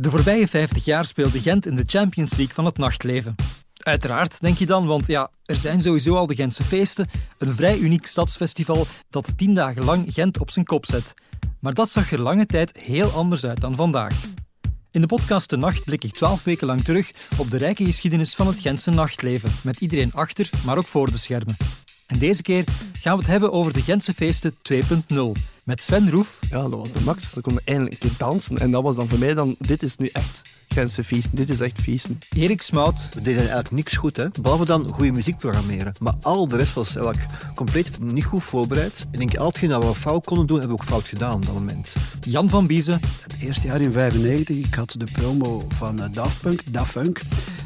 De voorbije 50 jaar speelde Gent in de Champions League van het nachtleven. Uiteraard, denk je dan, want ja, er zijn sowieso al de Gentse feesten, een vrij uniek stadsfestival dat tien dagen lang Gent op zijn kop zet. Maar dat zag er lange tijd heel anders uit dan vandaag. In de podcast De Nacht blik ik twaalf weken lang terug op de rijke geschiedenis van het Gentse nachtleven, met iedereen achter, maar ook voor de schermen. En deze keer gaan we het hebben over de Gentse feesten 2.0. Met Sven Roef. Ja, dat was de max. We konden eindelijk een keer dansen. En dat was dan voor mij dan, dit is nu echt Gentse feesten. Dit is echt feesten. Erik Smout. We deden eigenlijk niks goed, hè. behalve dan goede muziek programmeren. Maar al de rest was eigenlijk compleet niet goed voorbereid. Ik denk, al hetgeen dat we fout konden doen, hebben we ook fout gedaan op dat moment. Jan van Biezen. Het eerste jaar in 95, ik had de promo van eh, Daft Punk, Daft Funk.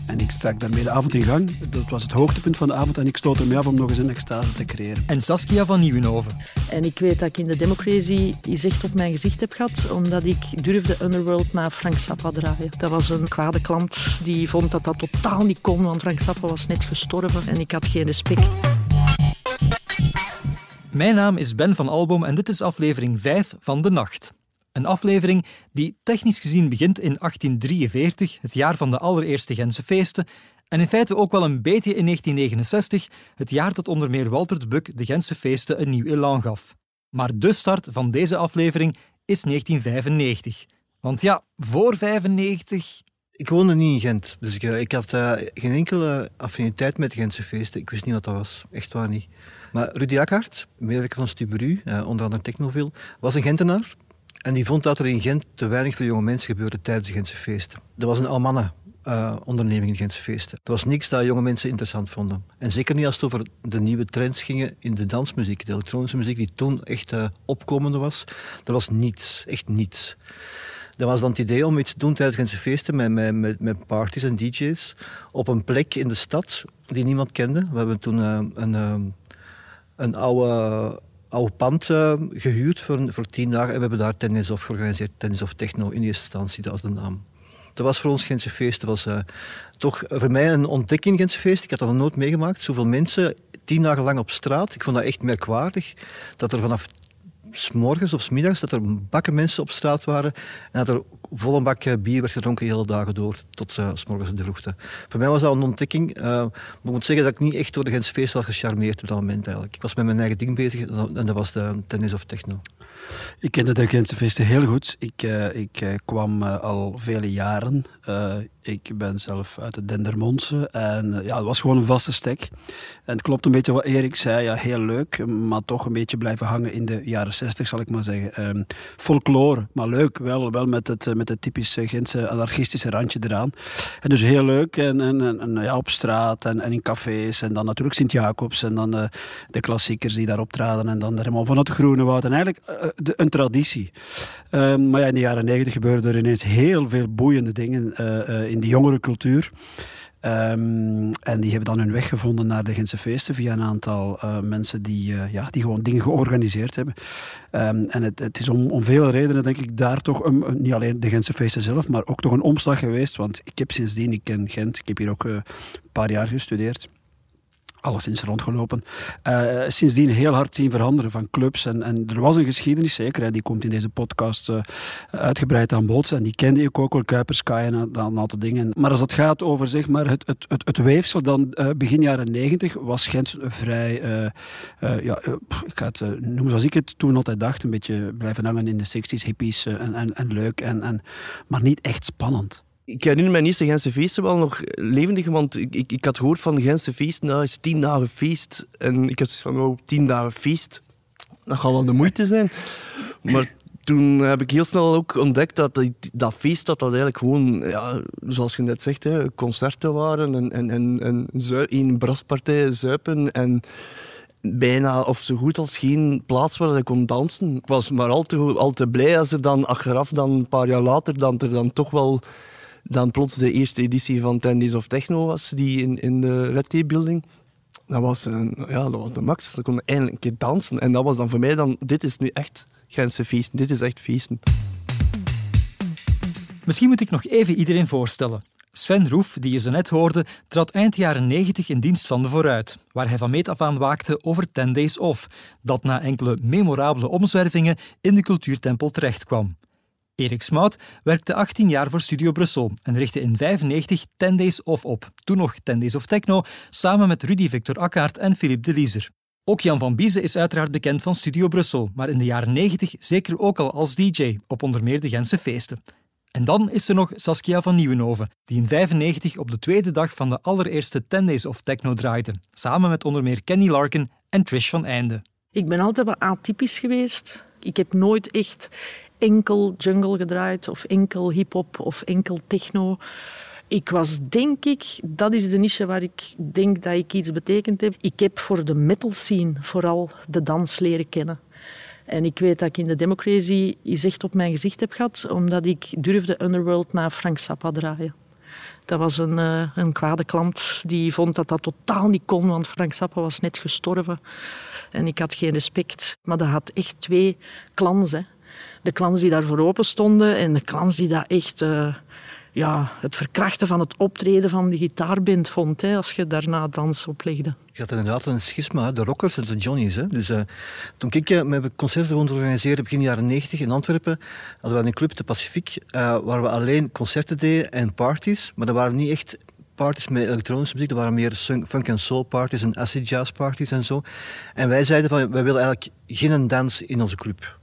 En ik stak daarmee de avond in gang. Dat was het hoogtepunt van de avond en ik stoot ermee af om nog eens een extase te creëren. En Saskia van Nieuwenhoven. En ik weet dat ik in de Democracy iets echt op mijn gezicht heb gehad, omdat ik durfde Underworld naar Frank Zappa draaien. Dat was een kwade klant die vond dat dat totaal niet kon, want Frank Zappa was net gestorven en ik had geen respect. Mijn naam is Ben van Albom en dit is aflevering 5 van De Nacht. Een aflevering die technisch gezien begint in 1843, het jaar van de allereerste Gentse feesten, en in feite ook wel een beetje in 1969, het jaar dat onder meer Walter de Buck de Gentse feesten een nieuw elan gaf. Maar de start van deze aflevering is 1995. Want ja, voor 95... Ik woonde niet in Gent, dus ik, eh, ik had uh, geen enkele affiniteit met Gentse feesten. Ik wist niet wat dat was, echt waar niet. Maar Rudy Akkart, medewerker van Stubru, uh, onder andere Technoville, was een Gentenaar. En die vond dat er in Gent te weinig voor jonge mensen gebeurde tijdens de Gentse feesten. Dat was een almannen uh, onderneming in Gentse feesten. Het was niks dat jonge mensen interessant vonden. En zeker niet als het over de nieuwe trends ging in de dansmuziek, de elektronische muziek die toen echt opkomende was. Dat was niets, echt niets. Dat was dan het idee om iets te doen tijdens Gentse feesten met, met, met, parties en DJ's op een plek in de stad die niemand kende. We hebben toen uh, een, een oude oude pand uh, gehuurd voor, voor tien dagen en we hebben daar tennis of georganiseerd, tennis of techno in eerste instantie, dat was de naam. Dat was voor ons Gentse feest. Dat was toch voor mij een ontdekking Gentse feest. Ik had dat nog nooit meegemaakt. Zoveel mensen, tien dagen lang op straat. Ik vond dat echt merkwaardig. Dat er vanaf s morgens of s middags dat er bakken mensen op straat waren en dat er volle bak bier werd gedronken de hele dagen door, tot uh, s morgens in de vroegte. Voor mij was dat een ontdekking, uh, maar ik moet zeggen dat ik niet echt door de Gentse feest was gecharmeerd op dat moment eigenlijk. Ik was met mijn eigen ding bezig en dat was de tennis of techno. Ik kende de Gentse feesten heel goed. Ik, ik kwam al vele jaren. Ik ben zelf uit de Dendermondse en ja, het was gewoon een vaste stek. En het klopt een beetje wat Erik zei. Ja, heel leuk, maar toch een beetje blijven hangen in de jaren zestig, zal ik maar zeggen. Um, folklore, maar leuk. Wel, wel met, het, met het typische Gentse anarchistische randje eraan. En dus heel leuk. En, en, en ja, op straat en, in cafés. En dan natuurlijk Sint-Jacobs en dan de klassiekers die daar optraden. En dan Raymond van het Groenewoud. En eigenlijk de, een traditie. Uh, maar ja, in de jaren negentig gebeurden er ineens heel veel boeiende dingen uh, uh, in de jongere cultuur. Um, en die hebben dan hun weg gevonden naar de Gentse feesten via een aantal uh, mensen die, uh, ja, die gewoon dingen georganiseerd hebben. Um, en het, het, is om, om vele redenen, denk ik, daar toch een, niet alleen de Gentse feesten zelf, maar ook toch een omslag geweest. Want ik heb sindsdien, ik ken Gent, ik heb hier ook uh, een paar jaar gestudeerd alleszins rondgelopen. Uh, sindsdien heel hard zien veranderen van clubs. En, en er was een geschiedenis, zeker. Hè, die komt in deze podcast uh, uitgebreid aan bod. En die kende ik ook wel, Kuipersky en een aantal dingen. Maar als het gaat over zeg maar, het, het, het, weefsel, dan uh, begin jaren negentig was Gent vrij... ja, ik ga het noemen zoals ik het toen altijd dacht. Een beetje blijven hangen in de 60s, hippies en, en, en leuk. En, en, maar niet echt spannend. Ik herinner mijn eerste Gentse feesten wel nog levendig, want ik, ik, ik had gehoord van Gentse feesten, nou is tien dagen feest. En ik had zoiets van, oh, tien dagen feest, dat gaat wel de moeite zijn. Maar toen heb ik heel snel ook ontdekt dat dat, feest dat dat eigenlijk gewoon, ja, zoals je net zegt, hè, concerten waren en, en, en, een braspartij zuipen en bijna of zo goed als geen plaats waar ik kon dansen. Ik was maar al te, al te blij als er dan achteraf, dan een paar jaar later, dan er dan toch wel dan plots de eerste editie van Ten of Techno was, die in, in de Red Building. Dat was, een, ja, dat was de max. We konden eindelijk een keer dansen. En dat was dan voor mij dan, dit is nu echt Gentse feesten. Dit is echt feesten. Misschien moet ik nog even iedereen voorstellen. Sven Roef, die je zo net hoorde, trad eind jaren 90 in dienst van de Vooruit, waar hij van meet af aan waakte over Ten Days dat na enkele memorabele omzwervingen in de cultuurtempel terechtkwam. Erik Smout werkte 18 jaar voor Studio Brussel en richtte in 95 Ten Days Off op, toen nog Ten Days of Techno, samen met Rudy Victor Akkaert en Philippe de Lieser. Ook Jan van Biezen is uiteraard bekend van Studio Brussel, maar in de jaren 90 zeker ook al als DJ op onder meer de Gentse feesten. En dan is er nog Saskia van Nieuwenhoven, die in 95 op de tweede dag van de allereerste Ten Days of Techno draaide, samen met onder meer Kenny Larkin en Trish van Einde. Ik ben altijd wat atypisch geweest. Ik heb nooit echt enkel jungle gedraaid of enkel hip-hop of enkel techno. Ik was, denk ik, dat is de niche waar ik denk dat ik iets betekend heb. Ik heb voor de metal scene vooral de dans leren kennen. En ik weet dat ik in de Democracy iets echt op mijn gezicht heb gehad, omdat ik durfde Underworld naar Frank Zappa draaien. Dat was een, uh, een kwade klant die vond dat dat totaal niet kon, want Frank Zappa was net gestorven. En ik had geen respect. Maar dat had echt twee. Hè. De clans die daarvoor open stonden en de clans die dat echt... Uh, ja, het verkrachten van het optreden van de gitaarband vond, als je daarna dans oplegde. Je had inderdaad een schisma, de rockers en de Johnny's. Hè. Dus, uh, toen ik uh, met concerten te organiseren begin jaren 90 in Antwerpen, hadden we een club, de Pacifiek, uh, waar we alleen concerten deden en parties, maar dat waren niet echt parties met elektronische muziek, dat waren meer funk en soul parties en acid jazz parties en zo. En wij zeiden van, wij willen eigenlijk geen dans in onze club.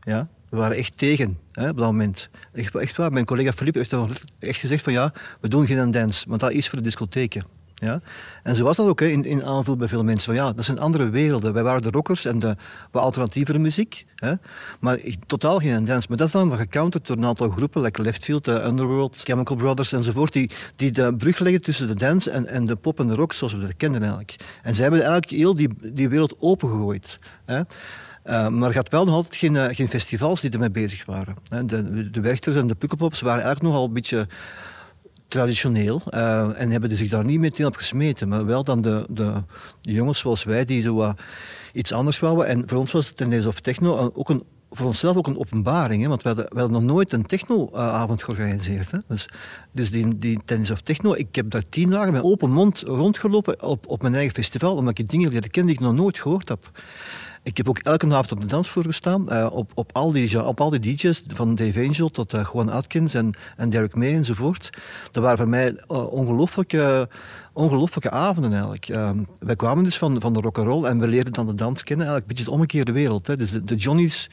Ja? We waren echt tegen hè, op dat moment. Echt, echt waar. Mijn collega Philippe heeft dan echt gezegd van ja, we doen geen dance, want dat is voor de discotheken. Ja? En zo was dat ook hè, in, in bij veel mensen. Van, ja, dat zijn andere werelden. Wij waren de rockers en de wat alternatievere muziek. Hè? Maar totaal geen dance. Maar dat is dan gecounterd door een aantal groepen, like Leftfield, de Underworld, Chemical Brothers enzovoort, die, die de brug leggen tussen de dance en, en de pop en de rock, zoals we dat kenden eigenlijk. En zij hebben eigenlijk heel die, die wereld opengegooid. Hè? Uh, maar er gaat wel nog altijd geen, uh, geen festivals die ermee bezig waren. De, de Werchters en de Pukkelpops waren eigenlijk nogal een beetje traditioneel uh, en hebben zich daar niet meteen op gesmeten. Maar wel dan de, de, jongens zoals wij die zo iets anders wouden. En voor ons was het Tennis of Techno ook een voor onszelf ook een openbaring. Hè? Want we hadden, nog nooit een technoavond georganiseerd. Hè? Dus, dus die, die Tennis of Techno, ik heb daar tien dagen met open mond rondgelopen op, op mijn eigen festival, omdat ik dingen leerde kennen die ik nog nooit gehoord heb. Ik heb ook elke avond op de dansvloer gestaan, uh, op, op, al die, op al die DJ's, van Dave Angel tot Juan Atkins en, en Derek May enzovoort. Dat waren voor mij uh, ongelooflijke, ongelooflijke avonden eigenlijk. wij kwamen dus van, van de rock'n'roll en we leerden dan de dans kennen, eigenlijk een beetje het omgekeerde wereld. Hè. Dus de, de Johnny's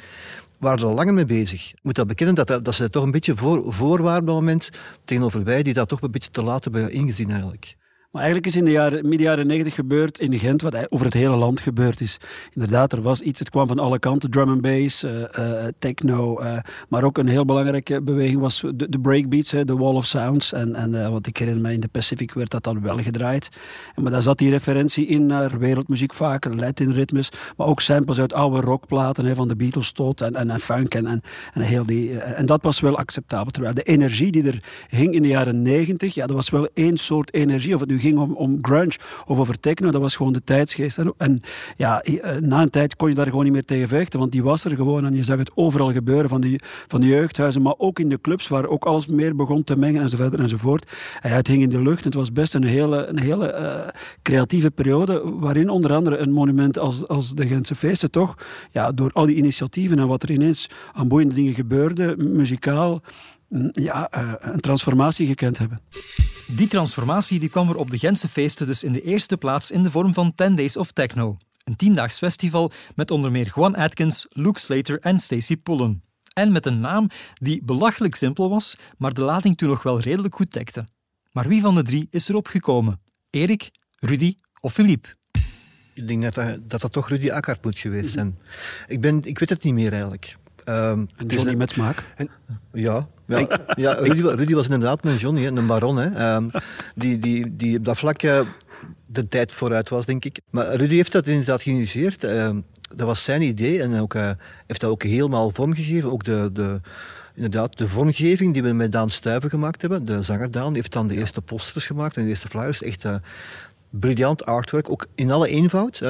waren er al langer mee bezig. Ik moet dat bekennen, dat, dat ze toch een beetje voor, voor waren moment tegenover wij, die dat toch een beetje te laat hebben ingezien eigenlijk. Maar eigenlijk is in de jaren, midden jaren 90 gebeurd in Gent wat over het hele land gebeurd is. Inderdaad, er was iets, het kwam van alle kanten, drum and bass, uh, uh, techno, uh, maar ook een heel belangrijke beweging was de, de breakbeats, de wall of sounds. En, en want ik herinner me, in de Pacific werd dat dan wel gedraaid. En, maar daar zat die referentie in naar wereldmuziek vaak, Latin ritmes, maar ook samples uit oude rockplaten hè, van de Beatles tot en, en, en funk en, en, heel die, en dat was wel acceptabel. Terwijl de energie die er hing in de jaren 90, ja, dat was wel één soort energie, of het nu ging om, om grunge of over techno, dat was gewoon de tijdsgeest. En, ja, eh, na een tijd kon je daar gewoon niet meer tegen vechten, want die was er gewoon en je zag het overal gebeuren, van de, van de jeugdhuizen, maar ook in de clubs, waar ook alles meer begon te mengen enzovoort enzovoort. En ja, het hing in de lucht. Het was best een hele, een hele uh, creatieve periode, waarin onder andere een monument als, als de Gentse Feesten toch, ja, door al die initiatieven en wat er ineens aan boeiende dingen gebeurde, muzikaal, ja, uh, een transformatie gekend hebben. Die transformatie die kwam er op de Gentse feesten dus in de eerste plaats in de vorm van 10 Days of Techno. Een tiendaags festival met onder meer Juan Atkins, Luke Slater en Stacey Pullen. En met een naam die belachelijk simpel was, maar de lading toen nog wel redelijk goed dekte. Maar wie van de drie is erop gekomen? Erik, Rudy of Philippe? Ik denk dat dat, dat, toch Rudy Akkart moet geweest zijn. Ik, ben, ik weet het niet meer eigenlijk. Um, en Johnny met smaak? En, ja, ja, ja Rudy, Rudy, was inderdaad een Johnny, een baron. Hè, um, die, die, die op dat vlak uh, de tijd vooruit was, denk ik. Maar Rudy heeft dat inderdaad geïnitieerd. Uh, dat was zijn idee en ook, uh, heeft dat ook helemaal vormgegeven. Ook de, de, inderdaad, de vormgeving die we met Daan Stuiven gemaakt hebben, de zanger Daan, die heeft dan de eerste posters gemaakt en de eerste flyers. Echt briljant artwork, ook in alle eenvoud.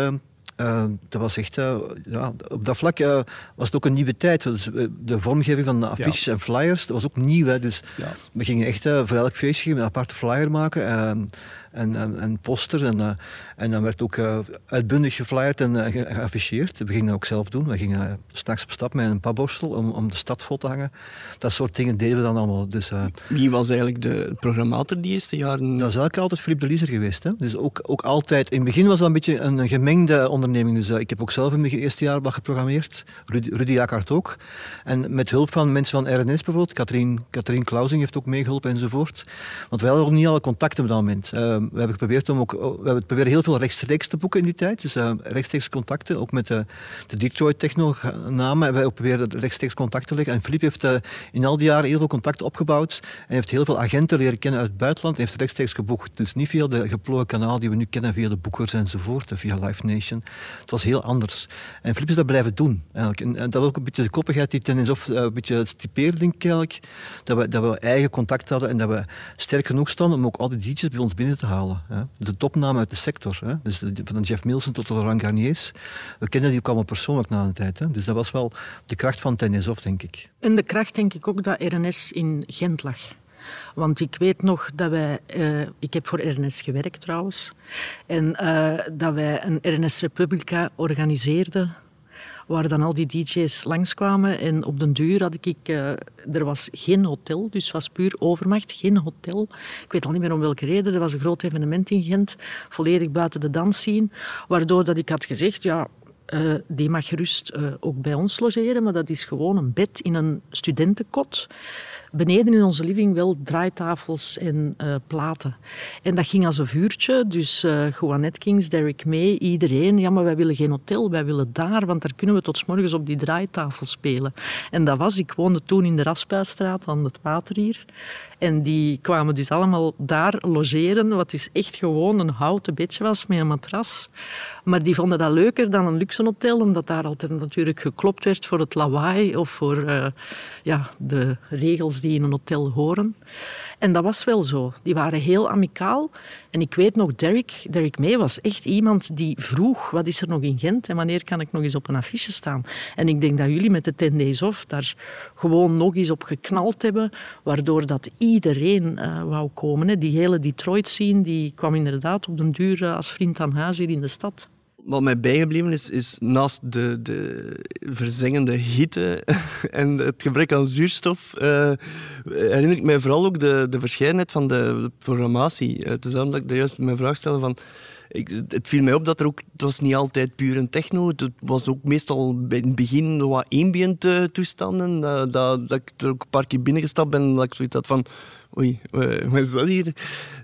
Ehm, uh, dat was echt, uh, ja, op dat vlak uh, was het ook een nieuwe tijd. Dus, de vormgeving van affiches ja. en flyers, dat was ook nieuw. Hè, dus ja. we gingen echt voor elk feestje een aparte flyer maken. En, en, en posters. En, uh, en dan werd ook uh, uitbundig geflyerd en uh, geafficheerd. We gingen dat ook zelf doen. We gingen s'nachts op stap met een papborstel om, om de stad vol te hangen. Dat soort dingen deden we dan allemaal. Dus, Wie was eigenlijk de programmator die eerste jaren? Dat is eigenlijk altijd Philippe de Lieser geweest. Hè? Dus ook, ook altijd... In het begin was dat een beetje een gemengde onderneming. Dus ik heb ook zelf in mijn eerste jaar wat geprogrammeerd. Rudy, Rudy ook. En met hulp van mensen van RNS bijvoorbeeld. Katrien, Katrien Klausing heeft ook meegeholpen enzovoort. Want wij hadden ook niet alle contacten op dat moment. Uh, we hebben geprobeerd om ook... We hebben proberen heel veel rechtstreeks te boeken in die tijd. Dus uh, rechtstreeks contacten. Ook met de, de Detroit techno-namen hebben wij proberen rechtstreeks contact te leggen. En Philippe heeft uh, in al die jaren heel veel contacten opgebouwd. En heeft heel veel agenten leren kennen uit het buitenland. En heeft rechtstreeks geboekt. Dus niet via de geplogen kanaal die we nu kennen, via de boekers enzovoort. Via Live Nation. Het was heel anders. En Philippe is dat blijven doen. Eigenlijk. En, en dat was ook een beetje de koppigheid die Tennis of een beetje stipeerde, denk ik. Dat we, dat we eigen contact hadden en dat we sterk genoeg stonden om ook al die DJ's bij ons binnen te halen. Hè. De topnamen uit de sector. Hè. Dus de, van Jeff Milson tot de Laurent Garniers. We kennen die ook allemaal persoonlijk na een tijd. Hè. Dus dat was wel de kracht van Tennis of, denk ik. En de kracht denk ik ook dat RNS in Gent lag. Want ik weet nog dat wij... Uh, ik heb voor RNS gewerkt trouwens. En uh, dat wij een RNS Republica organiseerden waar dan al die DJ's langskwamen. En op den duur had ik... Uh, er was geen hotel, dus was puur overmacht. Geen hotel. Ik weet al niet meer om welke reden. Er was een groot evenement in Gent, volledig buiten de dans zien. Waardoor dat ik had gezegd, ja, uh, die mag gerust uh, ook bij ons logeren, maar dat is gewoon een bed in een studentenkot beneden in onze living wel draaitafels en uh, platen. En dat ging als een vuurtje. Dus uh, Atkins, Derek May, iedereen. Ja, maar wij willen geen hotel, wij willen daar, want daar kunnen we tot morgens op die draaitafel spelen. En dat was, ik woonde toen in de Raspuisstraat aan het water hier. En die kwamen dus allemaal daar logeren, wat dus echt gewoon een houten bedje was met een matras. Maar die vonden dat leuker dan een luxe hotel, omdat daar altijd natuurlijk geklopt werd voor het lawaai of voor uh, ja, de regels die in een hotel horen. En dat was wel zo. Die waren heel amicaal. En ik weet nog, Derek, Derek May was echt iemand die vroeg, wat is er nog in Gent en wanneer kan ik nog eens op een affiche staan? En ik denk dat jullie met de 10 Days Off daar gewoon nog eens op geknald hebben, waardoor dat iedereen uh, wou komen. Hè. Die hele Detroit-scene, die kwam inderdaad op den duur uh, als vriend aan huis hier in de stad wat mij bijgebleven is, is naast de, de verzengende hitte en het gebrek aan zuurstof, uh, herinner ik mij vooral ook de, de verscheidenheid van de programmatie. Het is daarom dat ik juist mijn vraag stelde van... Ik, het viel mij op dat er ook, het was niet altijd puur een techno. Het was ook meestal bij het begin wat ambient toestanden. Uh, dat, dat ik er ook een paar keer binnengestapt ben en dat ik zoiets had van oei, wat is dat hier?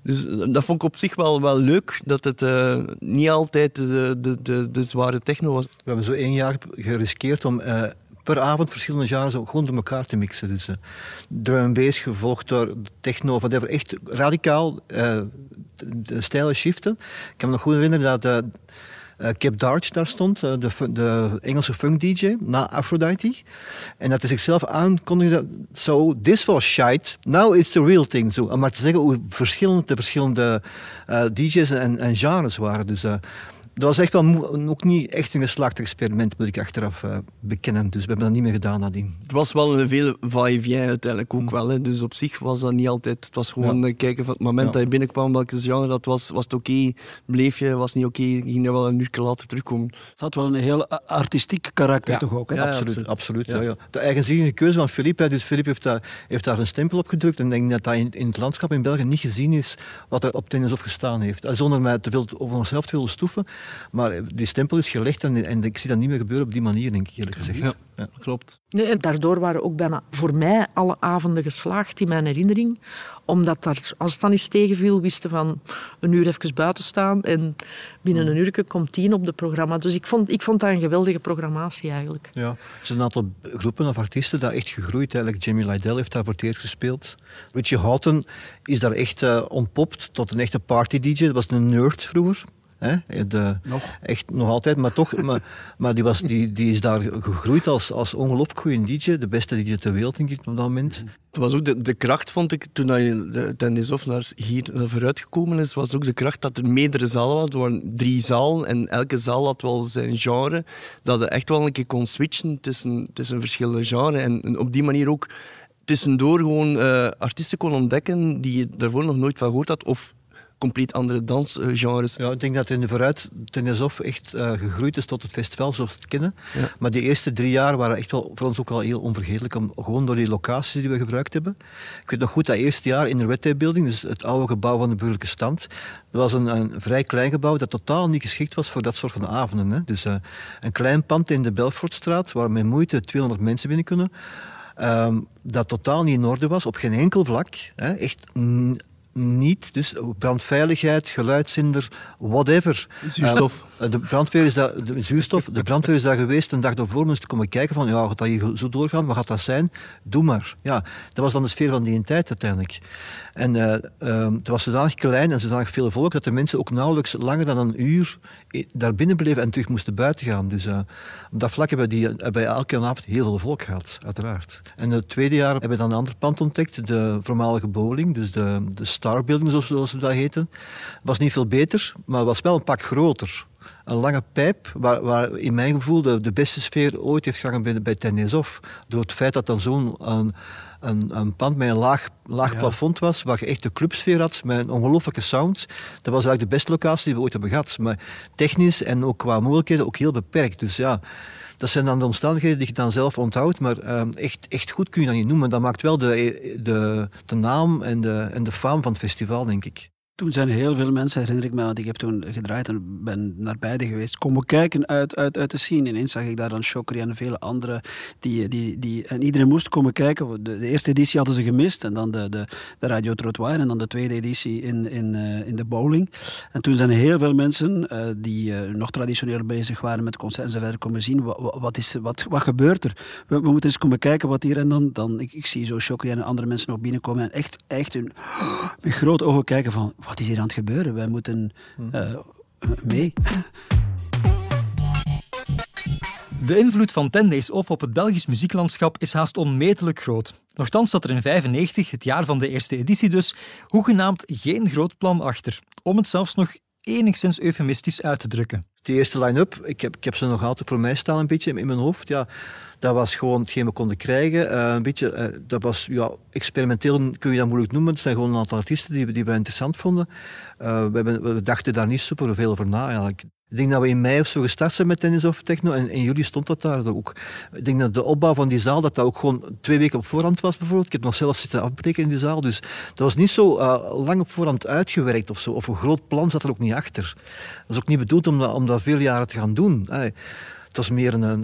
Dus eh, dat vond ik op zich wel, wel leuk, dat het uh, niet altijd de, de, de, zware techno was. We hebben zo één jaar geriskeerd om per avond verschillende genres gewoon door elkaar te mixen. Dus uh, gevolgd door techno, whatever. Echt radicaal de stijlen shiften. Ik kan me nog goed herinneren dat uh, Kip Darch daar stond, uh, de, de, Engelse funk-dj, na Aphrodite. En dat hij zichzelf aankondigde, so this was shite, now it's the real thing. Zo, om maar te zeggen hoe verschillend de verschillende uh, DJ's en, en genres waren. Dus dat was echt wel ook niet echt een geslaagd experiment, moet ik achteraf uh, bekennen. Dus we hebben dat niet meer gedaan nadien. Het was wel een veel va-et-vient uiteindelijk ook mm. wel. Hè. Dus op zich was dat niet altijd... Het was gewoon ja. kijken van het moment ja. dat je binnenkwam, welke genre dat was. Was het oké? Okay? Bleef je? Was het niet oké? Okay? Ging je wel een uur later terugkomen? Het had wel een heel artistiek karakter ja. toch ook? Hè? absoluut. absoluut ja. Ja, De eigenzinnige keuze van Philippe. Dus Philippe heeft daar, heeft daar een stempel op gedrukt. En ik denk dat dat in, in, het landschap in België niet gezien is wat er op tennis of gestaan heeft. Zonder mij te veel over onszelf te willen stoeven. Maar die stempel is gelegd en, en, ik zie dat niet meer gebeuren op die manier, denk ik eerlijk gezegd. Ja, ja. klopt. Nee, en daardoor waren ook bijna voor mij alle avonden geslaagd in mijn herinnering. Omdat daar, als het dan eens tegenviel, wisten van een uur even buiten staan en binnen een uur komt tien op het programma. Dus ik vond, ik vond dat een geweldige programmatie eigenlijk. Ja, er zijn een aantal groepen of artiesten daar echt gegroeid. Eigenlijk Jamie Lydell heeft daar voor het eerst gespeeld. Richie Houghton is daar echt uh, ontpopt tot een echte party-dj. Dat was een nerd vroeger. Hè? De, nog? Echt nog altijd, maar toch, maar, maar die, was, die, die is daar gegroeid als, als ongelooflijk goede DJ, de beste DJ ter wereld, denk ik, op dat moment. Het was ook de, de kracht, vond ik, toen hij Tennis of naar hier naar vooruit gekomen is, was ook de kracht dat er meerdere zalen waren. Er waren drie zalen en elke zaal had wel zijn genre. Dat je echt wel een keer kon switchen tussen, tussen verschillende genres en, en op die manier ook tussendoor gewoon uh, artiesten kon ontdekken die je daarvoor nog nooit van gehoord had. Of compleet andere dansgenres. Ja, ik denk dat in de vooruit Tenisov echt uh, gegroeid is tot het festival zoals we het kennen. Ja. Maar die eerste drie jaar waren echt wel voor ons ook al heel onvergetelijk, om, gewoon door die locaties die we gebruikt hebben. Ik weet nog goed dat eerste jaar in de Red Building, dus het oude gebouw van de burgerlijke stand, dat was een, een vrij klein gebouw dat totaal niet geschikt was voor dat soort van avonden. Hè. Dus uh, een klein pand in de Belfortstraat, waar met moeite 200 mensen binnen kunnen. Um, dat totaal niet in orde was, op geen enkel vlak. Hè, echt niet. Dus brandveiligheid, geluidshinder, whatever. Zuurstof. Uh, de brandweer is daar, de, zuurstof, de brandweer is daar geweest een dag eens te komen kijken van, ja, gaat dat hier zo doorgaan? Wat gaat dat zijn? Doe maar. Ja, dat was dan de sfeer van die tijd uiteindelijk. En uh, uh, het was zodanig klein en zodanig veel volk dat de mensen ook nauwelijks langer dan een uur daar binnen bleven en terug moesten buiten gaan. Dus op dat vlak hebben, die, hebben elke avond heel veel volk gehad, uiteraard. En het tweede jaar hebben we dan een ander pand ontdekt, de voormalige bowling, dus de, de Star Building, zoals we dat heten. Was niet veel beter, maar was wel een pak groter een lange pijp, waar, waar in mijn gevoel de, de beste sfeer ooit heeft gehangen bij, bij Tenisov. Door het feit dat dan zo'n een, een, een, pand met een laag, laag plafond was, waar je echt de clubsfeer had, met een ongelooflijke sound. Dat was eigenlijk de beste locatie die we ooit hebben gehad. Maar technisch en ook qua mogelijkheden ook heel beperkt. Dus ja, dat zijn dan de omstandigheden die je dan zelf onthoudt, maar uh, echt, echt goed kun je dat niet noemen. Dat maakt wel de, de, de naam en de, en de faam van het festival, denk ik. Toen zijn heel veel mensen, herinner ik me, want ik heb toen gedraaid en ben naar beide geweest, komen kijken uit, uit, uit de scene. Ineens zag ik daar dan Chokri en vele anderen. Die, die, die, en iedereen moest komen kijken. De, de, eerste editie hadden ze gemist en dan de, de, de Radio Trottoir en dan de tweede editie in, in, uh, in de bowling. En toen zijn heel veel mensen uh, die uh, nog traditioneel bezig waren met concerten en verder komen zien. Wat, wat, is, wat, wat gebeurt er? We, we, moeten eens komen kijken wat hier en dan. dan ik, ik zie zo Chokri en andere mensen nog binnenkomen en echt, echt hun, met grote ogen kijken van wat is hier aan het gebeuren? Wij moeten uh, mee. De invloed van Ten Days Off op het Belgisch muzieklandschap is haast onmetelijk groot. Nochtans zat er in 1995, het jaar van de eerste editie dus, hoegenaamd geen groot plan achter. Om het zelfs nog enigszins eufemistisch uit te drukken. De eerste line-up, ik heb, ik heb ze nog altijd voor mij staan een beetje in mijn hoofd. Ja, dat was gewoon hetgeen we konden krijgen. Uh, een beetje, uh, dat was, ja, experimenteel kun je dat moeilijk noemen. Het zijn gewoon een aantal artiesten die, die we interessant vonden. Uh, we, hebben, we, dachten daar niet super veel over na. Ik denk dat we in mei of zo gestart zijn met Tennis of Techno en in juli stond dat daar ook. Ik denk dat de opbouw van die zaal, dat dat ook gewoon twee weken op voorhand was bijvoorbeeld. Ik heb nog zelf zitten afbreken in die zaal, dus dat was niet zo lang op voorhand uitgewerkt of zo. Of een groot plan zat er ook niet achter. Dat is ook niet bedoeld om dat, om dat veel jaren te gaan doen. Het was meer een, een,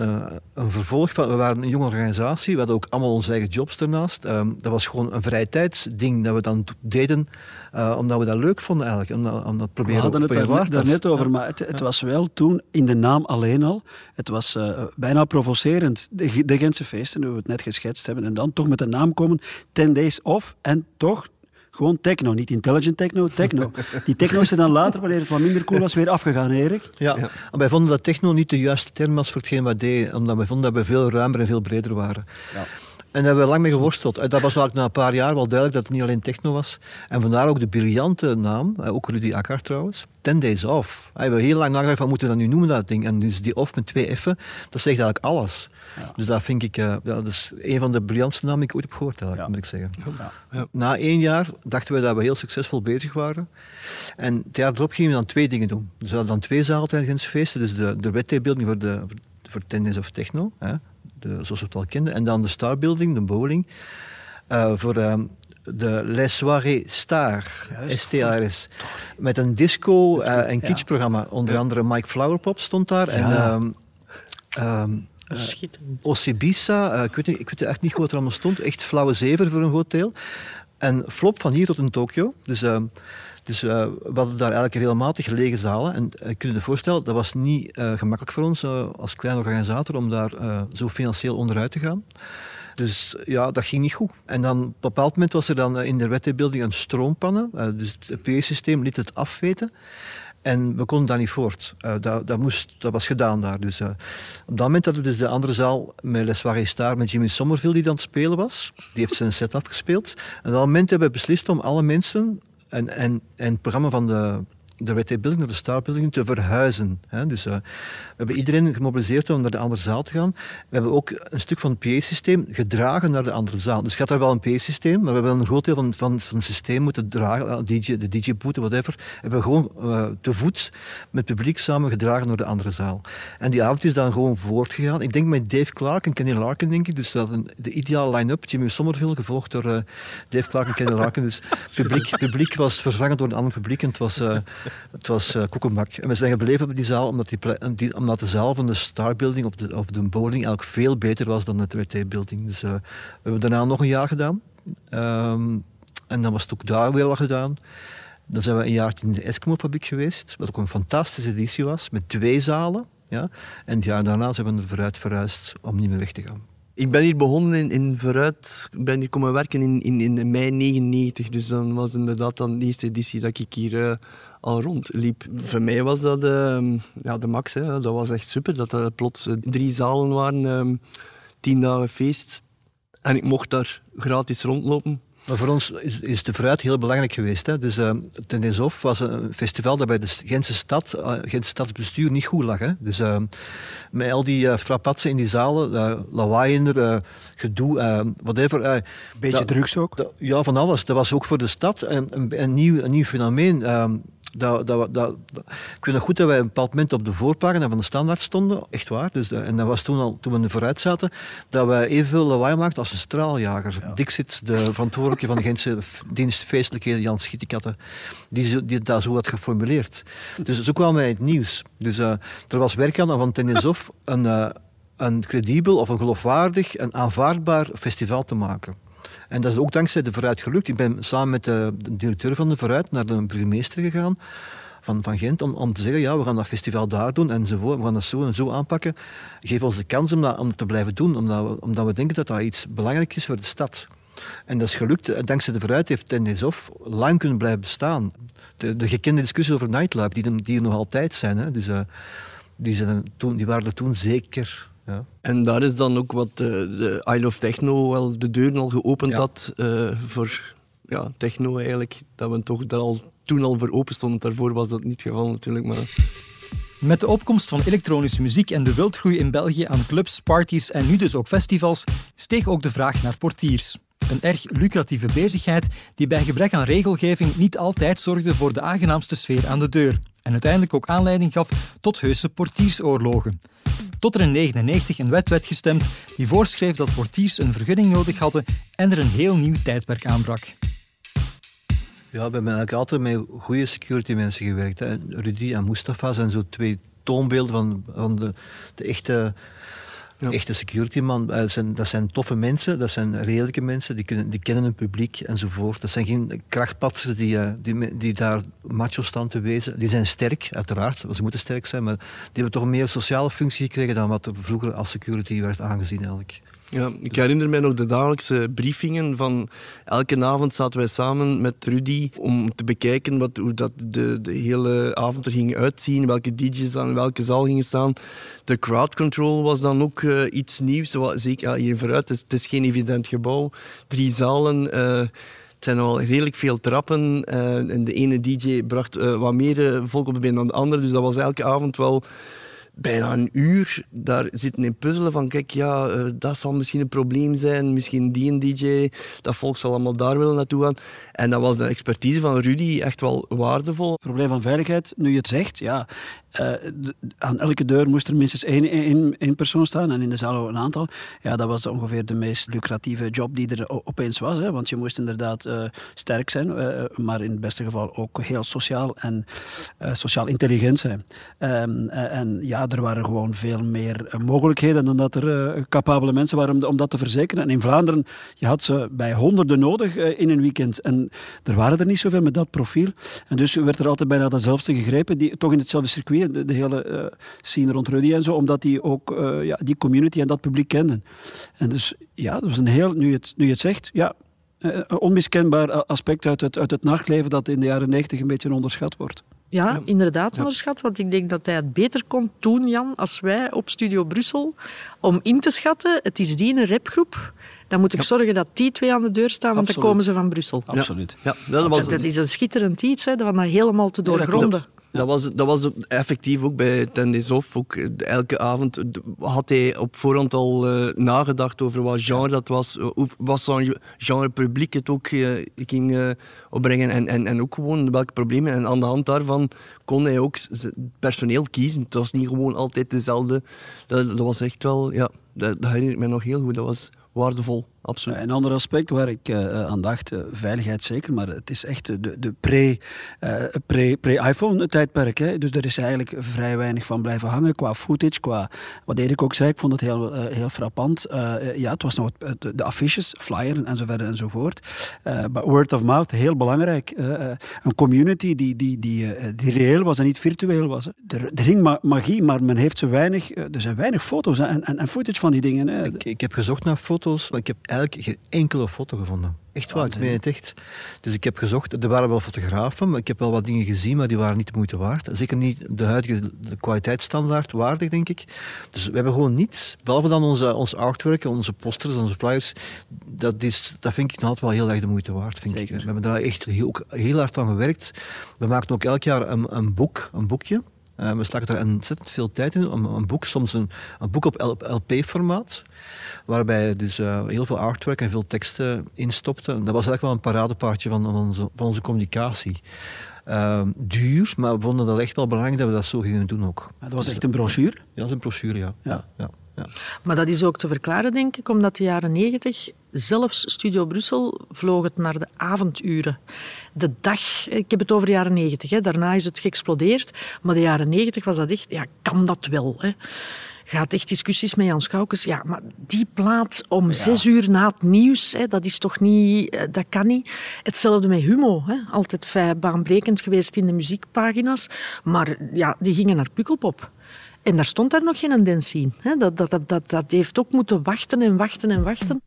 een, vervolg van... We waren een jonge organisatie, we hadden ook allemaal onze eigen jobs ernaast. Um, dat was gewoon een vrije tijdsding dat we dan deden, uh, omdat we dat leuk vonden eigenlijk. Om, om dat proberen we hadden het daar, net over, maar het, het, was wel toen in de naam alleen al... Het was uh, bijna provocerend. De, de Gentse feesten, hoe we het net geschetst hebben, en dan toch met de naam komen, 10 Days Off, en toch gewoon techno, niet intelligent techno, techno. Die techno is er dan later, wanneer het wat minder cool was, weer afgegaan, Erik. Ja, ja. wij vonden dat techno niet de juiste term was voor hetgeen wat deed, omdat wij vonden dat we veel ruimer en veel breder waren. Ja. En daar hebben we lang mee geworsteld. En dat was eigenlijk na een paar jaar wel duidelijk dat het niet alleen techno was. En vandaar ook de briljante naam, ook Rudy Akkar trouwens, Ten Days Off. We hebben heel lang nagedacht van moeten we dat nu noemen, dat ding. En dus die off met twee F'en, dat zegt eigenlijk alles. Ja. Dus dat vind ik, uh, ja, dat is een van de briljantste namen die ik ooit heb gehoord, eigenlijk, moet ik zeggen. Ja. Na één jaar dachten we dat we heel succesvol bezig waren. En het jaar erop gingen we dan twee dingen doen. Dus we hadden dan twee zalen tijdens feesten. Dus de, de wettebeelding voor, de, voor tennis of techno, hè, de, zoals we het al kenden. En dan de Star Building, de bowling. Uh, voor um, de Les Soirées Star, STRS. Met een disco uh, en kitschprogramma. Onder andere Mike Flowerpop stond daar. En um, um, uh, Osibisa, uh, ik, weet niet, ik weet echt niet goed wat er allemaal stond. Echt flauwe zever voor een groot deel. En flop van hier tot in Tokio. Dus, uh, dus uh, we hadden daar eigenlijk regelmatig lege zalen. En kun je je voorstellen, dat was niet uh, gemakkelijk voor ons als kleine organisator om daar zo financieel onderuit te gaan. Dus ja, dat ging niet goed. En dan op een bepaald moment was er dan in de wettenbeelding een stroompanne. dus het PE-systeem liet het afweten. En we konden daar niet voort. Dat, dat, moest, dat was gedaan daar. Dus, op dat moment hadden we dus de andere zaal met Les Soirées met Jimmy Somerville die dan het spelen was. Die heeft zijn set afgespeeld. En op dat moment hebben we beslist om alle mensen en, en, en het programma van de de WT Building naar de Star Building te verhuizen. Hè. Dus we hebben iedereen gemobiliseerd om naar de andere zaal te gaan. We hebben ook een stuk van het PA-systeem gedragen naar de andere zaal. Dus gaat daar wel een PA-systeem, maar we hebben een groot deel van, van, van het systeem moeten dragen, DJ, de DJ-boete, whatever, hebben we gewoon te voet met het publiek samen gedragen naar de andere zaal. En die avond is dan gewoon voortgegaan. Ik denk met Dave Clark en Kenny Larkin, denk ik. Dus dat een, de ideale line-up. Jimmy Somerville, gevolgd door uh, Dave Clark en Kenny Larkin. Dus het publiek, publiek was vervangen door een ander publiek en het was, het was uh. En we zijn gebleven op die zaal omdat, die, omdat de zaal van de Star Building of de, of de bowling eigenlijk veel beter was dan de WT Building. Dus we hebben daarna nog een jaar gedaan. Um, en dan was het ook daar weer al gedaan. Dan zijn we een jaar in de Eskimo-fabriek geweest, wat ook een fantastische editie was, met twee zalen. Ja. En het jaar daarna zijn we vooruit verhuisd om niet meer weg te gaan. Ik ben hier begonnen in, in Vooruit, ik ben hier komen werken in, in, in mei 99. Dus dan was inderdaad dan de eerste editie dat ik hier uh, al rondliep. Voor mij was dat uh, ja, de max. Hè. Dat was echt super, dat er plots uh, drie zalen waren, uh, tien dagen feest. En ik mocht daar gratis rondlopen. Maar voor ons is, is de vooruit heel belangrijk geweest. Hè. Dus uh, Tenesof was een festival dat bij de Gentse stad, uh, Gentse stadsbestuur niet goed lag. Hè. Dus uh, met al die uh, frappatsen in die zalen, uh, lawaai in er, gedoe, whatever. Beetje dat, drugs ook? Dat, ja, van alles. Dat was ook voor de stad een, een, een nieuw, een nieuw fenomeen. Dat, dat, dat, ik weet nog goed dat wij een bepaald moment op de voorpagina van de standaard stonden, echt waar. Dus, en dat was toen al, toen we vooruit zaten, dat wij evenveel lawaai maakten als een straaljager. Ja. Dixit, de verantwoordelijke van de Gentse dienst feestelijkheden, Jan Schietikatte, die, die dat zo had geformuleerd. Dus zo kwamen wij in het nieuws. Dus uh, er was werk aan van Tenisov een, uh, een credibel of een geloofwaardig en aanvaardbaar festival te maken. En dat is ook dankzij de Vooruit gelukt. Ik ben samen met de, de directeur van de Vooruit naar de burgemeester gegaan van, van Gent om, om te zeggen, ja, we gaan dat festival daar doen enzovoort, we gaan dat zo en zo aanpakken. Geef ons de kans om dat, te blijven doen, omdat we, omdat we denken dat dat iets belangrijk is voor de stad. En dat is gelukt. Dankzij de Vooruit heeft Tendesov lang kunnen blijven bestaan. De, de gekende discussies over Nightlife, die, die er nog altijd zijn, hè, dus, uh, die, zijn toen, die waren er toen zeker ja. En daar is dan ook wat de, eh, de Isle of Techno wel de deuren al geopend had uh, voor ja, techno eigenlijk. Dat we toch daar al, toen al voor open stonden. Daarvoor was dat niet het geval natuurlijk. Maar... Met de opkomst van elektronische muziek en de wildgroei in België aan clubs, parties en nu dus ook festivals, steeg ook de vraag naar portiers. Een erg lucratieve bezigheid die bij gebrek aan regelgeving niet altijd zorgde voor de aangenaamste sfeer aan de deur en uiteindelijk ook aanleiding gaf tot heuse portiersoorlogen. Tot er in 1999 een wet werd gestemd die voorschreef dat portiers een vergunning nodig hadden en er een heel nieuw tijdperk aanbrak. Ja, we hebben eigenlijk altijd met goede security mensen gewerkt. Hè. Rudy en Mustafa zijn zo twee toonbeelden van, van de, de echte Echte security man, dat zijn, dat zijn toffe mensen, dat zijn redelijke mensen, die, kunnen, die kennen hun publiek enzovoort. Dat zijn geen krachtpatsers die, eh, die, daar macho staan te wezen. Die zijn sterk, uiteraard, ze moeten sterk zijn, maar die hebben toch meer sociale functie gekregen dan wat er vroeger als security werd aangezien eigenlijk. Ja, ik herinner mij nog de dagelijkse briefingen van elke avond zaten wij samen met Rudy om te bekijken wat, hoe dat de, de hele avond er ging uitzien, welke DJ's aan welke zaal gingen staan. De crowd control was dan ook uh, iets nieuws. Zeker ja, hier vooruit, het is, geen evident gebouw. Drie zalen. Uh, het zijn al redelijk veel trappen. Uh, en de ene DJ bracht wat meer volk op de been dan de andere. Dus dat was elke avond wel bijna een uur daar zitten in puzzelen van kijk, ja, uh, dat zal misschien een probleem zijn, misschien die een DJ, dat volk zal allemaal daar willen naartoe gaan. En dat was de expertise van Rudy echt wel waardevol. Probleem van veiligheid, nu je het zegt, ja, uh, aan elke deur moest er minstens één, één, één, persoon staan en in de zaal een aantal. Ja, dat was ongeveer de meest lucratieve job die er opeens was. Hè, want je moest inderdaad uh, sterk zijn, maar in het beste geval ook heel sociaal en sociaal intelligent zijn. Um, en ja, er waren gewoon veel meer mogelijkheden dan dat er capabele mensen waren om, dat te verzekeren. En in Vlaanderen, je had ze bij honderden nodig in een weekend. En er waren er niet zoveel met dat profiel. En dus werd er altijd bijna dezelfde gegrepen, die toch in hetzelfde circuit de, hele scene rond Rudy en zo, omdat die ook ja, die community en dat publiek kenden. En dus ja, dat was een heel, nu je het, nu je het zegt, ja, onmiskenbaar aspect uit het, uit het nachtleven dat in de jaren negentig een beetje onderschat wordt. Ja, ja, inderdaad onderschat. Want ik denk dat hij het beter kon doen, Jan, als wij op Studio Brussel, om in te schatten, het is die een rapgroep dan moet ik zorgen dat die twee aan de deur staan, want dan komen ze van Brussel. Absoluut. Ja, dat was, Dat is een schitterend iets, hè, van dat helemaal te doorgronden. Dat was, dat was effectief ook bij Ten Days Off. Ook, eh, elke avond had hij op voorhand al eh, nagedacht over wat genre dat was. eh, wat zo'n genre publiek het ook ging opbrengen. En, en, en ook gewoon welke problemen. En aan de hand daarvan kon hij ook personeel kiezen. Het was niet gewoon altijd dezelfde. Dat, was echt wel, ja, dat, herinner ik me nog heel goed. Dat was waardevol, absoluut. Een ander aspect waar ik eh, aan dacht, eh, veiligheid zeker, maar het is echt de, de pre, pre, pre-iPhone-tijdperk. hè. Dus er is eigenlijk vrij weinig van blijven hangen qua footage, qua wat Erik ook zei. Ik vond het heel, heel frappant. Ja, het was nog het- de affiches, flyer en zo verder enzovoort. Maar word of mouth, heel belangrijk. Eh, eh, een community die, die, die, eh, die reëel was en niet virtueel was. Er, er hing ma- magie, maar men heeft zo weinig, er zijn weinig foto's en, en, en footage van die dingen. Ik, ik heb gezocht naar foto's, maar ik heb eigenlijk geen enkele foto gevonden. Echt waar, ik meen het echt. Dus ik heb gezocht, er waren wel fotografen, maar ik heb wel wat dingen gezien, maar die waren niet de moeite waard. Zeker niet de huidige de kwaliteitsstandaard waardig, denk ik. Dus we hebben gewoon niets, behalve dan onze, onze artwork, onze posters, onze flyers. Dat, is, dat vind ik nog altijd wel heel erg de moeite waard, vind Zeker. ik. We hebben daar echt heel, heel hard aan gewerkt. We maakten ook elk jaar een, een boek, een boekje. Eh, we staken daar ontzettend veel tijd in. Een, een boek, soms een, een boek op LP-formaat. Waarbij dus eh, heel veel artwork en veel teksten instopte. Dat was eigenlijk wel een paradepaardje van, van, onze, van onze communicatie. Eh, duur, maar we vonden dat echt wel belangrijk dat we dat zo gingen doen ook. Dat was echt een brochure. Ja, dat is een brochure, ja. Ja. ja, ja. Maar dat is ook te verklaren, denk ik, omdat de jaren negentig, zelfs Studio Brussel, vloog het naar de avonduren. De dag, ik heb het over de jaren negentig, daarna is het geëxplodeerd, maar de jaren negentig was dat echt, ja, kan dat wel? Hè? Gaat echt discussies met Jan Schoukens. Ja, maar die plaat om zes uur na het nieuws, hè, dat is toch niet, eh, dat kan niet. Hetzelfde met Humo, hè. altijd vrij baanbrekend geweest in de muziekpagina's, maar ja, die gingen naar Pukkelpop. En daar stond daar nog geen dance in. Dat, dat, dat, dat heeft ook moeten wachten en wachten en wachten.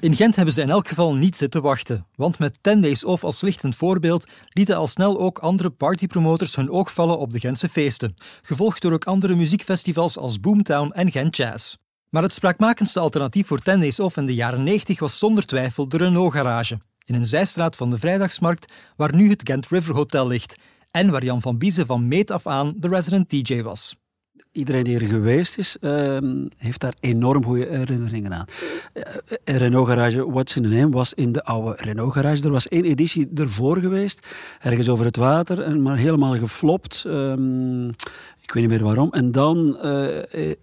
In Gent hebben ze in elk geval niet zitten wachten, want met 10 Days Off als lichtend voorbeeld lieten al snel ook andere partypromoters hun oog vallen op de Gentse feesten, gevolgd door ook andere muziekfestivals als Boomtown en Gent Jazz. Maar het spraakmakendste alternatief voor 10 Days Off in de jaren 90 was zonder twijfel de Renault Garage, in een zijstraat van de Vrijdagsmarkt waar nu het Gent River Hotel ligt en waar Jan van Biezen van meet af aan de resident DJ was. Iedereen die er geweest is, ehm, heeft daar enorm goede herinneringen aan. Eh, eh, Renault Garage What's in the Name was in de oude Renault Garage. Er was één editie ervoor geweest, ergens over het water, en maar helemaal geflopt. Ehm, ik weet niet meer waarom. En dan, eh,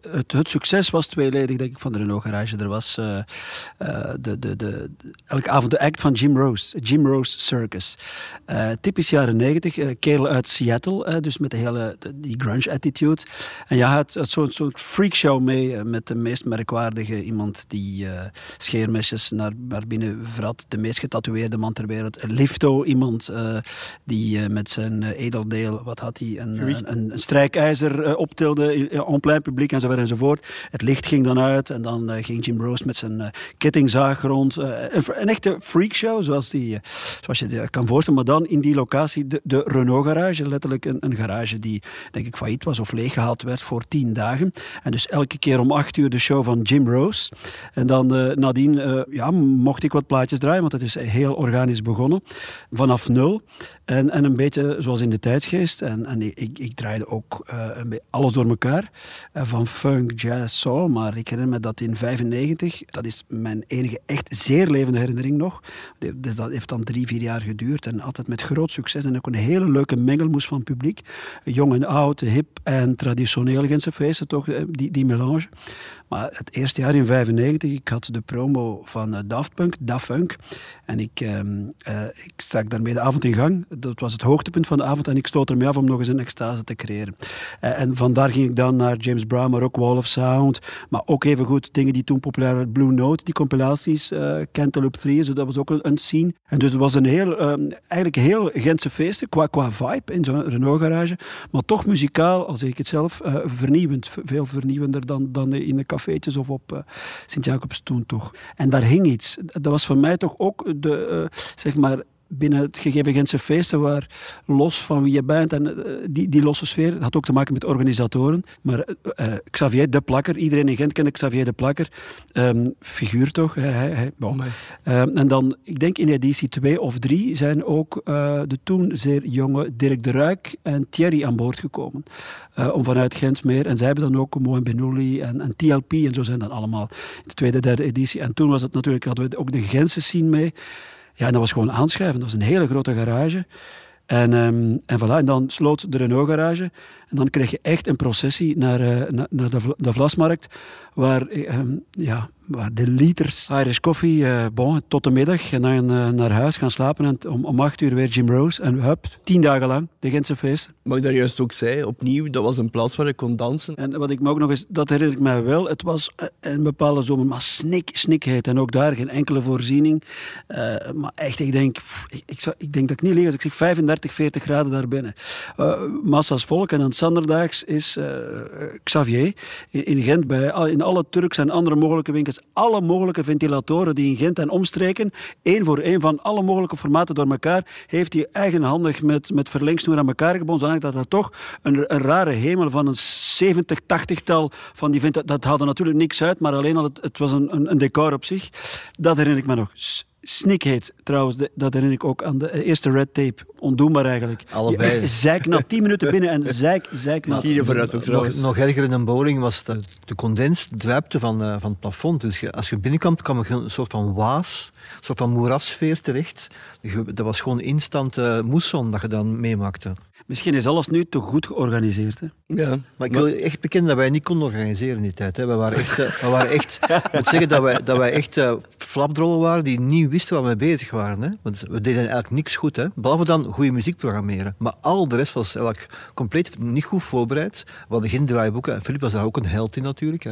het, het succes was tweeledig, denk ik, van de Renault Garage. Er was de, de, de, elke avond de act van Jim Rose, Jim Rose Circus. Typisch jaren negentig, kerel uit Seattle, dus met de hele, die grunge attitude. En ja, het, het zo'n soort freakshow mee eh, met de meest merkwaardige iemand die eh, scheermesjes naar, naar binnen vrat. De meest getatoeëerde man ter wereld. Lifto, iemand eh, die met zijn edeldeel, wat had hij, een, een, een, strijkijzer optilde in- plein publiek en zo verder enzovoort. Het licht ging dan uit en dan ging Jim Rose met zijn kettingzaag rond. Een, een echte freakshow, zoals, die, zoals je je kan voorstellen. Maar dan in die locatie, de, de Renault garage, letterlijk een, een garage die, denk ik, failliet was of leeggehaald werd voor tien dagen. En dus elke keer om acht uur de show van Jim Rose. En dan eh, nadien eh, ja, mocht ik wat plaatjes draaien, want het is heel organisch begonnen. Vanaf nul. En, en een beetje zoals in de tijdsgeest. En, en ik, ik draaide ook eh, alles door elkaar. Van funk, jazz, soul. Maar ik herinner me dat in 95, dat is mijn enige echt zeer levende herinnering nog. Dus dat heeft dan drie, vier jaar geduurd. En altijd met groot succes. En ook een hele leuke mengelmoes van publiek. Jong en oud, hip en traditioneel Gentse feesten, toch, eh, die, die melange. Maar het eerste jaar in 95, ik had de promo van eh, Daft Punk, Daft Funk. En ik, eh, ik stak daarmee de avond in gang. Dat was het hoogtepunt van de avond. En ik sloot ermee af om nog eens een extase te creëren. Eh, en vandaar ging ik dan naar James Brown, maar ook Wall of Sound. Maar ook even goed dingen die toen populair waren. Blue Note, die compilaties. eh Cantaloupe 3, zo, dat was ook een, scene. En dus het was een heel, ehm, eigenlijk heel Gentse feesten qua, qua vibe in zo'n Renault garage. Maar toch muzikaal, al zeg ik het zelf, vernieuwend. Veel vernieuwender dan, dan in de of op eh, Sint-Jacobs toen toch. En daar hing iets. Dat was voor mij toch ook de, eh, zeg maar, binnen het gegeven Gentse feesten, waar los van wie je bent en die, die losse sfeer, dat had ook te maken met organisatoren. Maar Xavier de Plakker, iedereen in Gent kende Xavier de Plakker, um, figuur toch? Hij, hij, bon. um, en dan, ik denk in editie 2 of 3 zijn ook de toen zeer jonge Dirk de Ruik en Thierry aan boord gekomen. om vanuit Gent meer. En zij hebben dan ook Moen Benouli en, en TLP en zo zijn dan allemaal in de tweede, derde editie. En toen was het natuurlijk, hadden we ook de Gentse scene mee. Ja, en dat was gewoon aanschuiven. Dat was een hele grote garage. En, um, en voilà, en dan sloot de Renault-garage. En dan kreeg je echt een processie naar, uh, naar, naar de, de Vlasmarkt, waar um, ja, de liters Irish koffie, uh, bon, tot de middag. En dan uh, naar huis gaan slapen en om, om acht uur weer Jim Rose. En hup, tien dagen lang, de Gentse feesten. Wat ik daar juist ook zei, opnieuw, dat was een plaats waar ik kon dansen. En wat ik me ook nog eens, dat herinner ik mij wel, het was een bepaalde zomer, maar snik, snikheid. En ook daar geen enkele voorziening. Uh, maar echt, ik denk, ik, ik, zou, ik, denk dat ik niet lieg als ik zeg 35, 40 graden daar binnen. massa's volk en dan Sanderdaags is Xavier in, in Gent bij, in alle Turks en andere mogelijke winkels alle mogelijke ventilatoren die in Gent en omstreken, één voor één van alle mogelijke formaten door elkaar, heeft hij eigenhandig met, met verlengsnoer aan elkaar gebonden, zodat dat er toch een, een, rare hemel van een 70, 80-tal van die Dat haalde natuurlijk niks uit, maar alleen al het, het was een, een decor op zich. Dat herinner ik me nog. Snikheet trouwens, dat herinner ik ook aan de eerste red tape. Ondoenbaar eigenlijk. Allebei. Zeik na tien minuten binnen en zeik, zeik na. Hier vooruit ook trouwens. Nog, nog erger in een bowling was de, de condens druipte van, uh, van het plafond. Dus als je binnenkwam, kwam er een soort van waas, een soort van moerassfeer terecht. Dat was gewoon instant uh, moesson dat je dan meemaakte. Misschien is alles nu te goed georganiseerd. Hè? Ja. Maar ik wil echt bekennen dat wij niet konden organiseren in die tijd. Hè. We waren echt, uh, we waren echt ik moet zeggen dat wij, dat wij echt uh, flapdrollen waren die niet wisten waar we mee bezig waren. Hè. Want we deden eigenlijk niks goed. Hè. Behalve dan goede muziek programmeren. Maar al de rest was eigenlijk compleet niet goed voorbereid. We hadden geen draaiboeken. En Filip was daar ook een held in natuurlijk. Hè.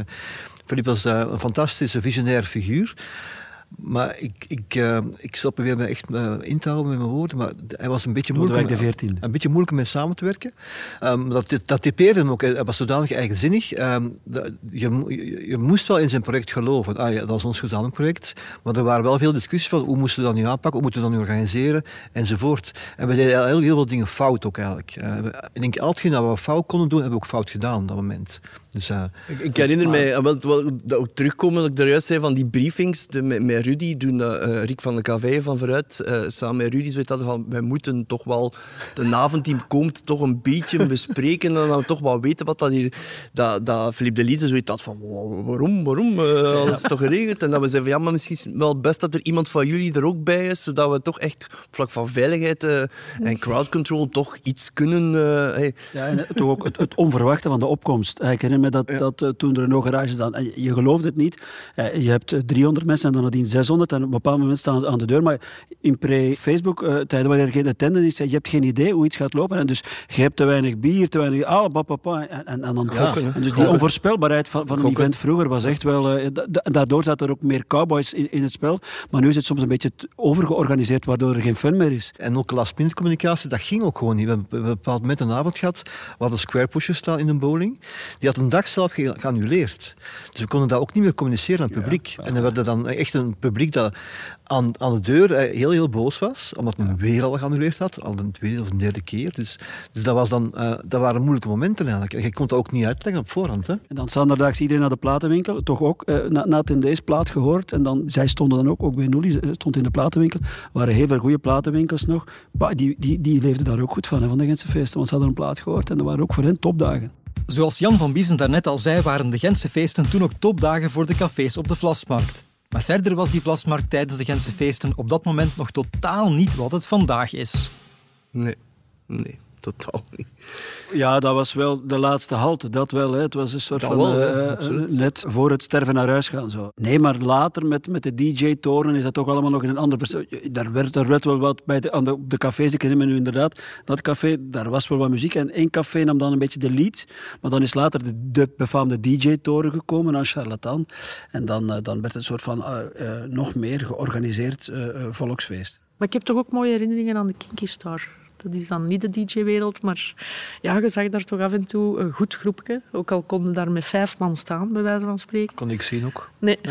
Filip was uh, een fantastische visionair figuur. Maar ik, ik, uh, ik zal proberen me echt uh, in te houden met mijn woorden. Maar hij was een beetje moeilijk, de 14. een beetje moeilijk om mee samen te werken. Um, dat, dat typeerde hem ook. Hij was zodanig eigenzinnig. Um, dat, je, je, je, moest wel in zijn project geloven. Ah, ja, dat is ons gezamenlijk project. Maar er waren wel veel discussies van hoe moesten we dat nu aanpakken, hoe moeten we dat nu organiseren, enzovoort. En we deden heel, heel veel dingen fout ook eigenlijk. Uh, ik denk, al hetgeen dat we fout konden doen, hebben we ook fout gedaan op dat moment. Dus, ik, ik, herinner maar, mij, wel, wel, dat ook terugkomen, dat ik er juist zei van die briefings de, met, met Rudy, toen uh, Rick van de KV van vooruit uh, samen met Rudy zoiets hadden van wij moeten toch wel, de avondteam komt, toch een beetje bespreken en dan toch wel weten wat dat hier, dat, dat Philippe de Lize zoiets had van waarom, waarom, uh, alles is toch geregeld? En dat we zeiden van ja, maar misschien wel best dat er iemand van jullie er ook bij is, zodat we toch echt op vlak van veiligheid en crowd control toch iets kunnen... Hey. Ja, en toch ook het, het, onverwachte van de opkomst. Ik herinner me dat, ja. dat toen er een garage dan, je gelooft het niet, je hebt 300 mensen en dan nadien 600 en op een bepaald moment staan ze aan de deur. Maar in pre-Facebook-tijden, uh, wanneer er geen attendance is, je hebt geen idee hoe iets gaat lopen. En dus je hebt te weinig bier, te weinig... Ah, papa, en, en, dan... Ja, dus die onvoorspelbaarheid van, van een event vroeger was echt wel... Uh, daardoor zat er ook meer cowboys in, het spel. Maar nu is het soms een beetje overgeorganiseerd, waardoor er geen fun meer is. En ook last-minute communicatie, dat ging ook gewoon niet. We hebben een bepaald moment een avond gehad, we hadden square pushers staan in een bowling. Die had een dag zelf geannuleerd. Dus we konden dat ook niet meer communiceren aan het publiek. Ja, en we hadden dan echt een publiek dat aan, aan de deur eh, heel, heel boos was, omdat men weer al geannuleerd had, al de tweede of de derde keer. Dus, dus dat, was dan, uh, dat waren moeilijke momenten eigenlijk. En je kon dat ook niet uitleggen op voorhand. Hè. En dan zanderdags iedereen naar de platenwinkel, toch ook uh, na, na het in deze plaat gehoord. En dan, zij stonden dan ook, ook bij Nulli, stond in de platenwinkel. Er waren heel veel goede platenwinkels nog. Maar die, die, die leefden daar ook goed van, hè, van de Gentse feesten. Want ze hadden een plaat gehoord en dat waren ook voor hen topdagen. Zoals Jan van Biesen daarnet al zei, waren de Gentse feesten toen ook topdagen voor de cafés op de Vlasmarkt. Maar verder was die Vlasmarkt tijdens de Gentse feesten op dat moment nog totaal niet wat het vandaag is. Nee, nee totaal niet. Ja, dat was wel de laatste halte, dat wel. Hè. Het was een soort dat van wel, uh, net voor het sterven naar huis gaan. Zo. Nee, maar later met, met de DJ-toren is dat toch allemaal nog in een ander... Daar werd, daar werd wel wat bij de, aan de, de cafés, ik herinner me nu inderdaad, dat café, daar was wel wat muziek. En één café nam dan een beetje de lead, maar dan is later de, de befaamde DJ-toren gekomen aan Charlatan. En dan, uh, dan werd het een soort van uh, nog meer georganiseerd volksfeest. Maar ik heb toch ook mooie herinneringen aan de Kinky Star Dat is dan niet de DJ-wereld, maar ja, je zag daar toch af en toe een goed groepje. Ook al konden daar met vijf man staan, bij wijze van spreken. Kon ik zien ook. Nee.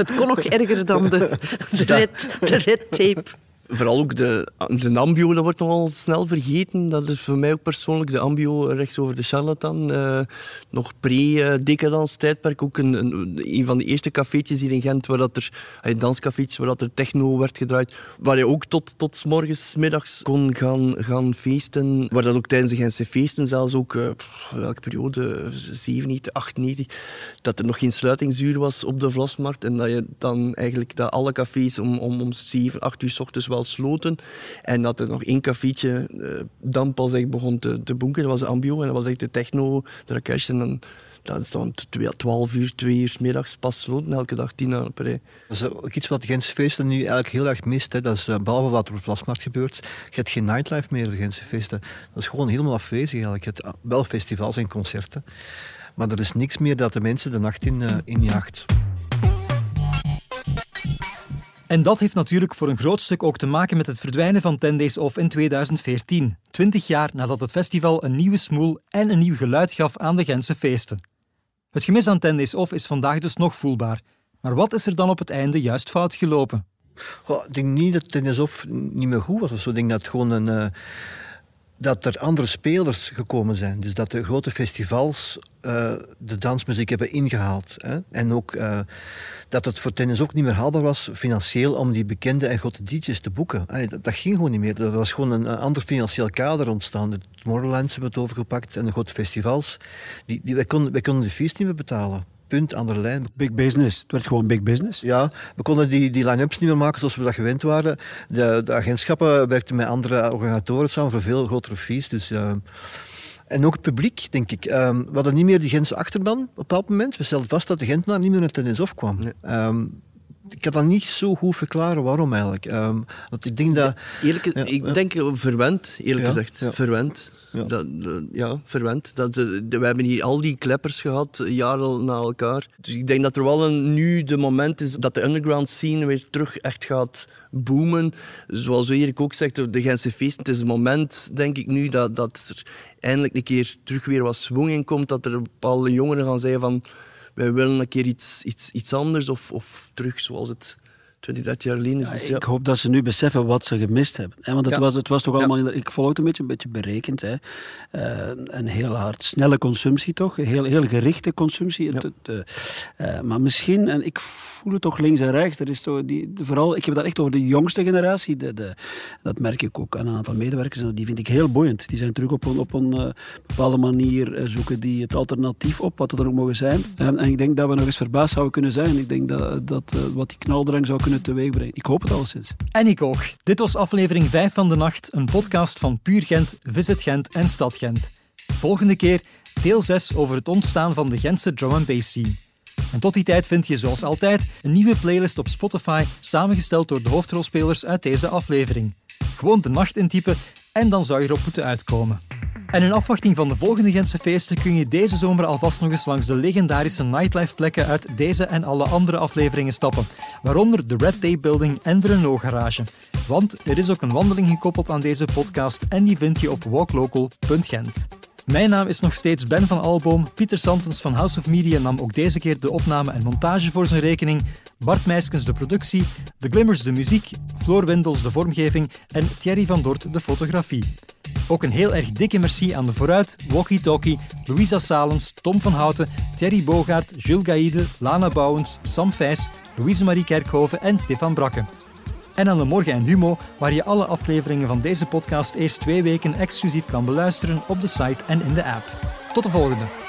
het kon nog erger dan de, de, red, de red tape vooral ook de, de ambio, dat wordt nogal snel vergeten. Dat is voor mij ook persoonlijk de ambio rechts over de charlatan. Uh, nog pre-decadence tijdperk. Ook een, een, een, van de eerste cafeetjes hier in Gent, waar dat er, danscafeetjes, waar dat er techno werd gedraaid. Waar je ook tot, tot s morgens, middags kon gaan, gaan feesten. Waar dat ook tijdens de Gentse feesten, zelfs ook, uh, welke periode, 97, 98, dat er nog geen sluitingsuur was op de Vlasmarkt. En dat je dan eigenlijk dat alle cafés om, om, om 7, 8 uur s ochtends wel sloten. En dat er nog één cafeetje uh, dan pas echt begon te, te bonken. Dat was Ambio en dat was echt de techno, de rakesh. En dan, dat is dan 12 uur, 2 uur middags pas sloten, elke dag 10 uur per rij. Dat is ook iets wat Gentse feesten nu eigenlijk heel erg mist. Hè. Dat is, uh, behalve wat er op de Vlasmarkt gebeurt, je hebt geen nightlife meer op de Gentse feesten. Dat is gewoon helemaal afwezig eigenlijk. Je hebt wel festivals en concerten. Maar er is niks meer dat de mensen de nacht in uh, injaagt. En dat heeft natuurlijk voor een groot stuk ook te maken met het verdwijnen van Ten Days Off in 2014, 20 jaar nadat het festival een nieuwe smoel en een nieuw geluid gaf aan de Gentse feesten. Het gemis aan Ten Days Off is vandaag dus nog voelbaar. Maar wat is er dan op het einde juist fout gelopen? Goh, ik denk niet dat Ten Off niet meer goed was of zo. Ik denk dat het gewoon een... Uh dat er andere spelers gekomen zijn. Dus dat de grote festivals uh, de dansmuziek hebben ingehaald. Hè? En ook uh, dat het voor tennis ook niet meer haalbaar was financieel om die bekende en grote DJ's te boeken. Dat, ging gewoon niet meer. Er was gewoon een, ander financieel kader ontstaan. De Tomorrowlands hebben het overgepakt en de grote festivals. Die, die, wij, konden, wij konden de fees niet meer betalen punt aan de lijn. Big business. Het werd gewoon big business. Ja, we konden die, die line-ups niet meer maken zoals we dat gewend waren. De, de agentschappen werkten met andere organisatoren samen voor veel grotere fees. Dus, uh, en ook het publiek, denk ik. Um, we hadden niet meer die Gentse achterban op een bepaald moment. We stelden vast dat de Gentenaar niet meer naar tennis of kwam. Nee. Um, ik kan dat niet zo goed verklaren waarom eigenlijk. Um, want ik denk dat... Eerlijk, ja, ik ja. denk verwend, eerlijk ja, gezegd. Verwend. Dat, ja, verwend. Dat, we hebben hier al die kleppers gehad, jaren na elkaar. Dus ik denk dat er wel een, nu de moment is dat de underground scene weer terug echt gaat boomen. Zoals Erik ook zegt, de Gentse feesten. Het is het moment, denk ik nu, dat, dat er eindelijk een keer terug weer wat swing in komt. Dat er bepaalde jongeren gaan zeggen van wij willen een keer iets, iets, iets anders of, of terug zoals het 20, 30 jaar geleden. Ja, dus, ja. Ik hoop dat ze nu beseffen wat ze gemist hebben. Hè? Want het, was, het was toch allemaal, ik volg het een beetje, een beetje berekend. Hè? Uh, een heel hard snelle consumptie toch, heel, heel gerichte consumptie. Het, het, uh, maar misschien, en ik voel het toch links en rechts, er is toch die, vooral, ik heb dat echt over de jongste generatie, de, de, dat merk ik ook aan een aantal medewerkers, die vind ik heel boeiend. Die zijn terug op een, op een uh, bepaalde manier zoeken die het alternatief op, wat het er ook mogen zijn. En, en ik denk dat we nog eens verbaasd zouden kunnen zijn. Ik denk dat, dat wat die knaldrang zou kunnen teweegbrengen. Ik hoop het alleszins. En ik ook. Dit was aflevering 5 van de Nacht, een podcast van Puur Gent, Visit Gent en Stad Gent. Volgende keer deel 6 over het ontstaan van de Gentse drum and bass scene. En tot die tijd vind je zoals altijd een nieuwe playlist op Spotify, samengesteld door de hoofdrolspelers uit deze aflevering. Gewoon de nacht intypen en dan zou je erop moeten uitkomen. En in afwachting van de volgende Gentse feesten kun je deze zomer alvast nog eens langs de legendarische nightlife plekken uit deze en alle andere afleveringen stappen, waaronder de Red Tape Building en de Renault Garage. Want er is ook een wandeling gekoppeld aan deze podcast en die vind je op walklocal.gent. Mijn naam is nog steeds Ben van Alboom. Pieter Santens van House of Media nam ook deze keer de opname en montage voor zijn rekening. Bart Meiskens de productie, de Glimmers de muziek, Floor Wendels de vormgeving en Thierry van Dort de fotografie. Ook een heel erg dikke merci aan de Vooruit, Walkie Talkie, Louisa Salens, Tom van Houten, Thierry Bogaert, Jules Gaïde, Lana Bouwens, Sam Vijs, Louise Marie Kerkhoven en Stefan Brakke. En aan de Morgen en Humo, waar je alle afleveringen van deze podcast eerst twee weken exclusief kan beluisteren op de site en in de app. Tot de volgende!